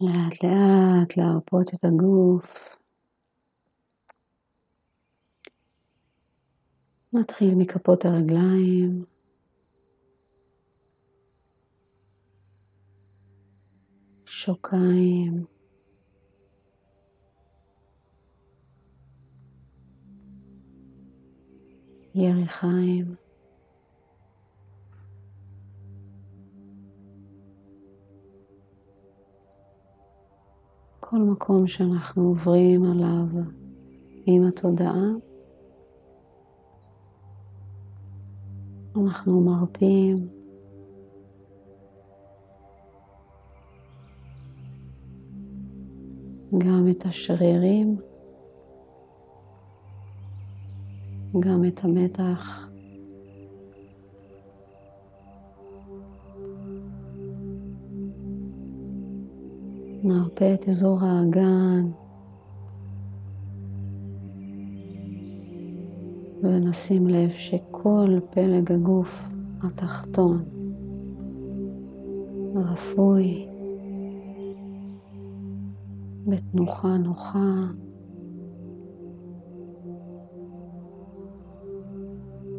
לאט לאט להרפות את הגוף. נתחיל מכפות הרגליים. שוקיים. יריחיים. כל מקום שאנחנו עוברים עליו עם התודעה, אנחנו מרפים. גם את השרירים, גם את המתח. נרפה את אזור האגן. ונשים לב שכל פלג הגוף התחתון רפוי. בתנוחה נוחה.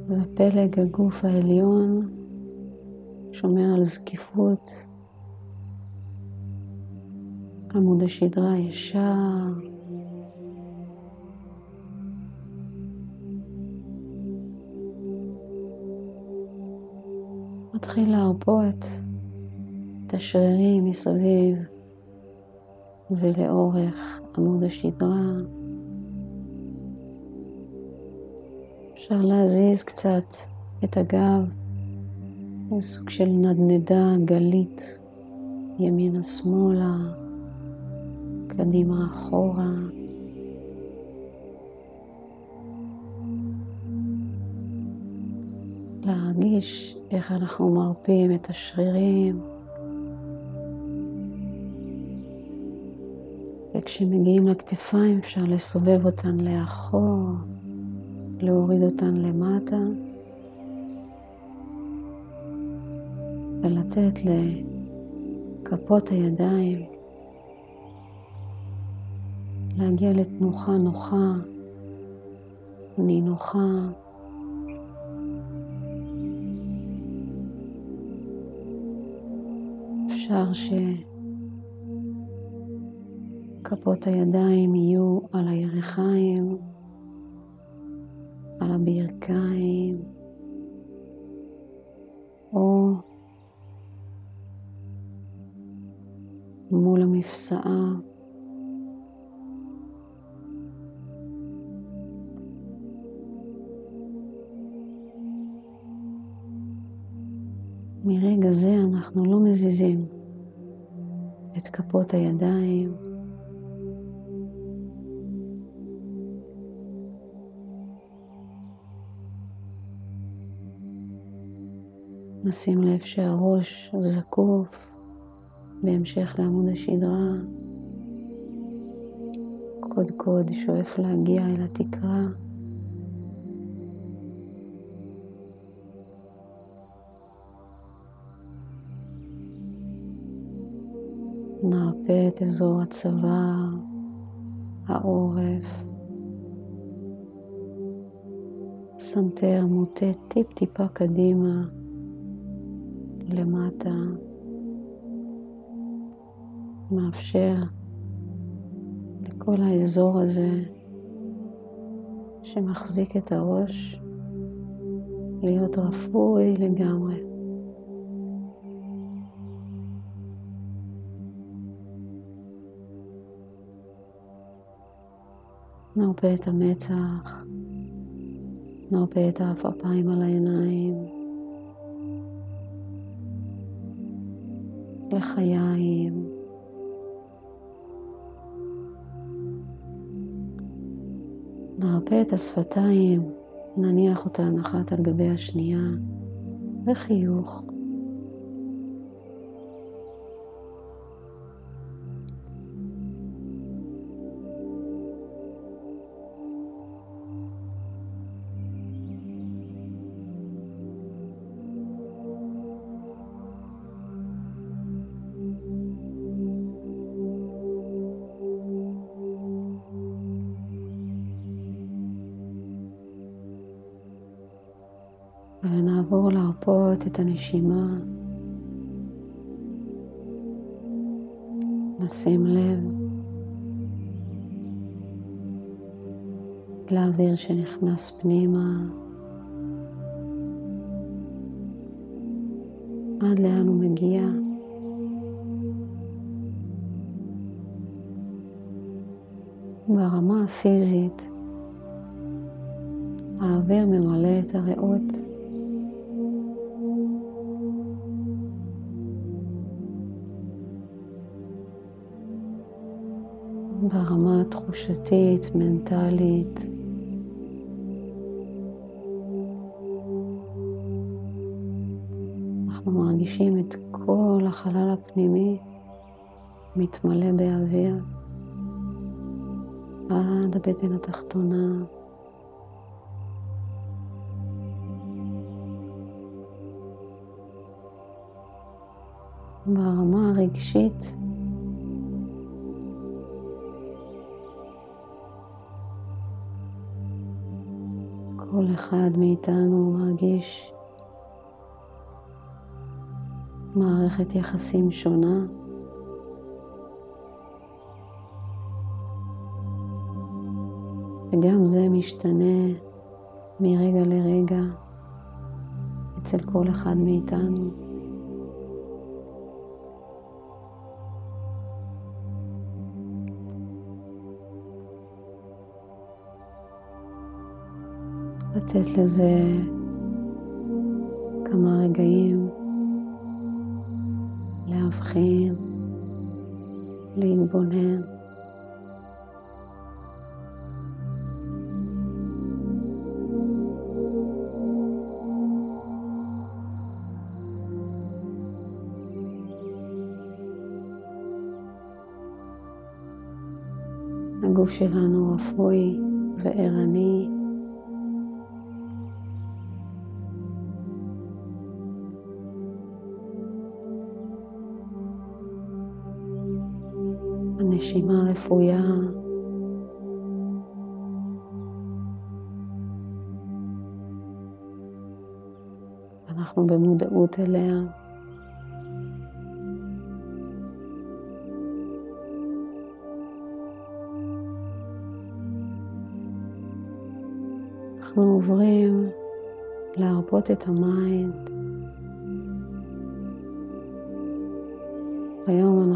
ופלג הגוף העליון שומר על זקיפות עמוד השדרה ישר. מתחיל להרפות את השרירים מסביב ולאורך עמוד השדרה. אפשר להזיז קצת את הגב, סוג של נדנדה גלית ימינה-שמאלה. קדימה אחורה. להרגיש איך אנחנו מרפים את השרירים. וכשמגיעים לכתפיים אפשר לסובב אותן לאחור, להוריד אותן למטה ולתת לכפות הידיים להגיע לתנוחה נוחה, נינוחה. אפשר שכפות הידיים יהיו על הירכיים, על הברכיים, או מול המפסעה. מזיזים את כפות הידיים. נשים לב שהראש זקוף בהמשך לעמוד השדרה. קודקוד שואף להגיע אל התקרה. את אזור הצוואר, העורף. סנטר מוטה טיפ-טיפה קדימה, למטה. מאפשר לכל האזור הזה שמחזיק את הראש להיות רפוי לגמרי. נרפה את המצח, נרפה את העפעפיים על העיניים, לחיים. נרפה את השפתיים, נניח אותן אחת על גבי השנייה, וחיוך. להרפות את הנשימה. נשים לב לאוויר שנכנס פנימה, עד לאן הוא מגיע. ברמה הפיזית, האוויר ממלא את הריאות. ברמה התחושתית, מנטלית, אנחנו מרגישים את כל החלל הפנימי מתמלא באוויר עד הבטן התחתונה. ברמה הרגשית אחד מאיתנו מרגיש מערכת יחסים שונה. וגם זה משתנה מרגע לרגע אצל כל אחד מאיתנו. לתת לזה כמה רגעים להבחין, להתבונן. הגוף שלנו רפוי וערני. רפויה. אנחנו במודעות אליה. אנחנו עוברים להרפות את ה mind.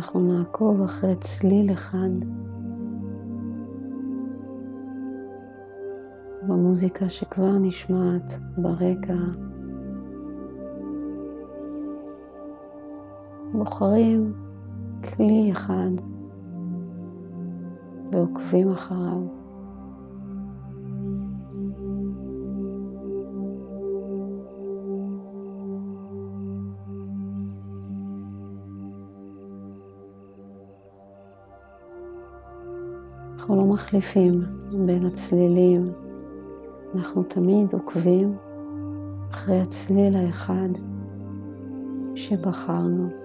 אנחנו נעקוב אחרי צליל אחד במוזיקה שכבר נשמעת ברקע. בוחרים כלי אחד ועוקבים אחריו. מחליפים בין הצלילים, אנחנו תמיד עוקבים אחרי הצליל האחד שבחרנו.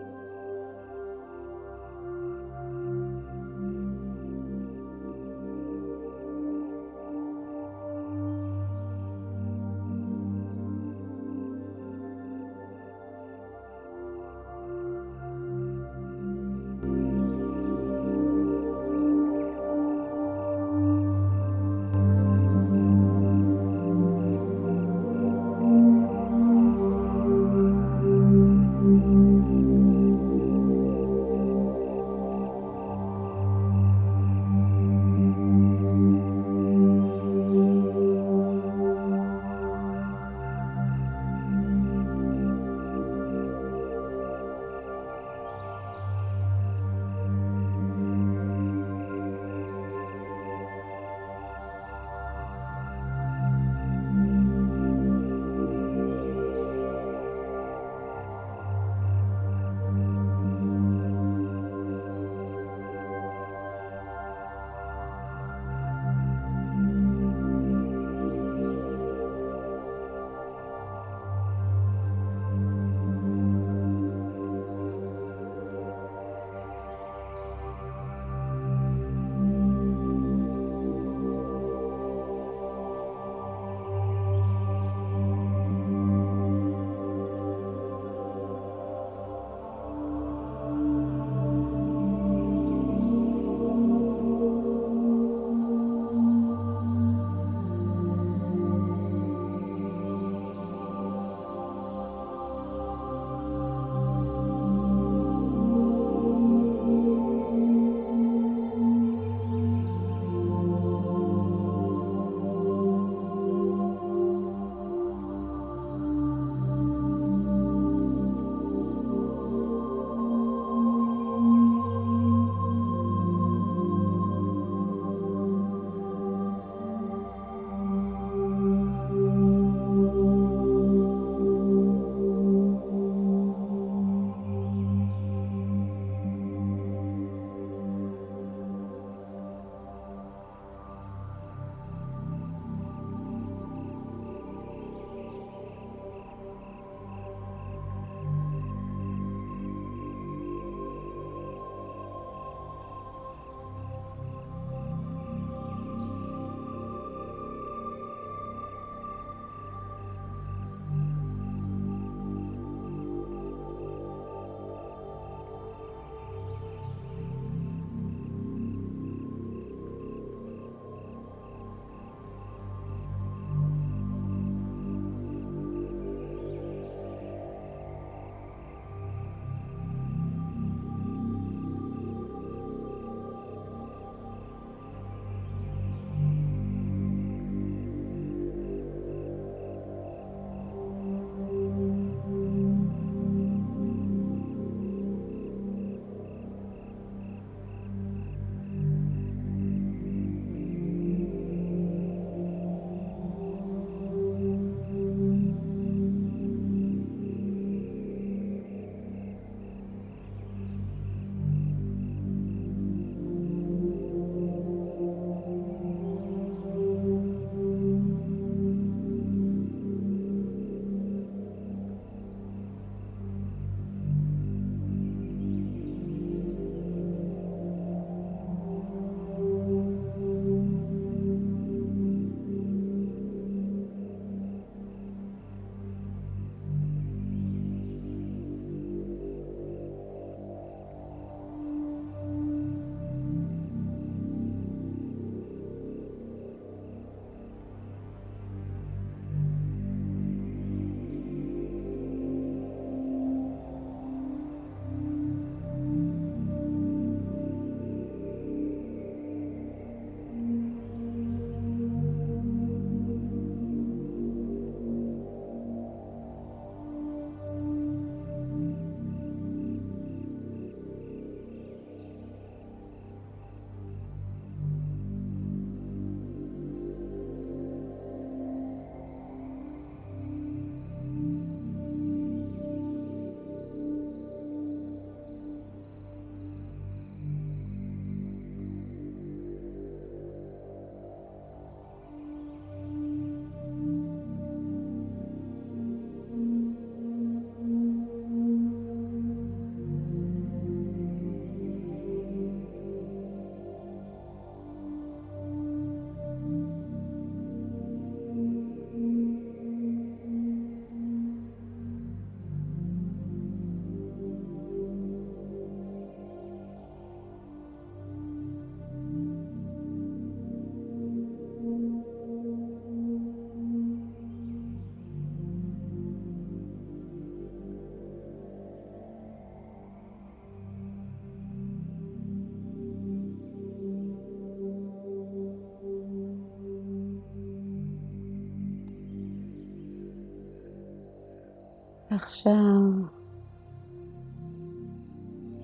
ועכשיו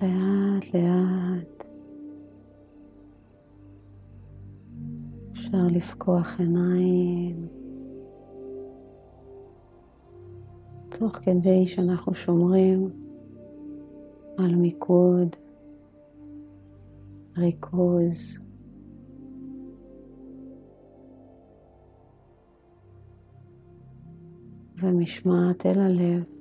לאט לאט אפשר לפקוח עיניים תוך כדי שאנחנו שומרים על מיקוד, ריכוז. ומשמעת אל הלב.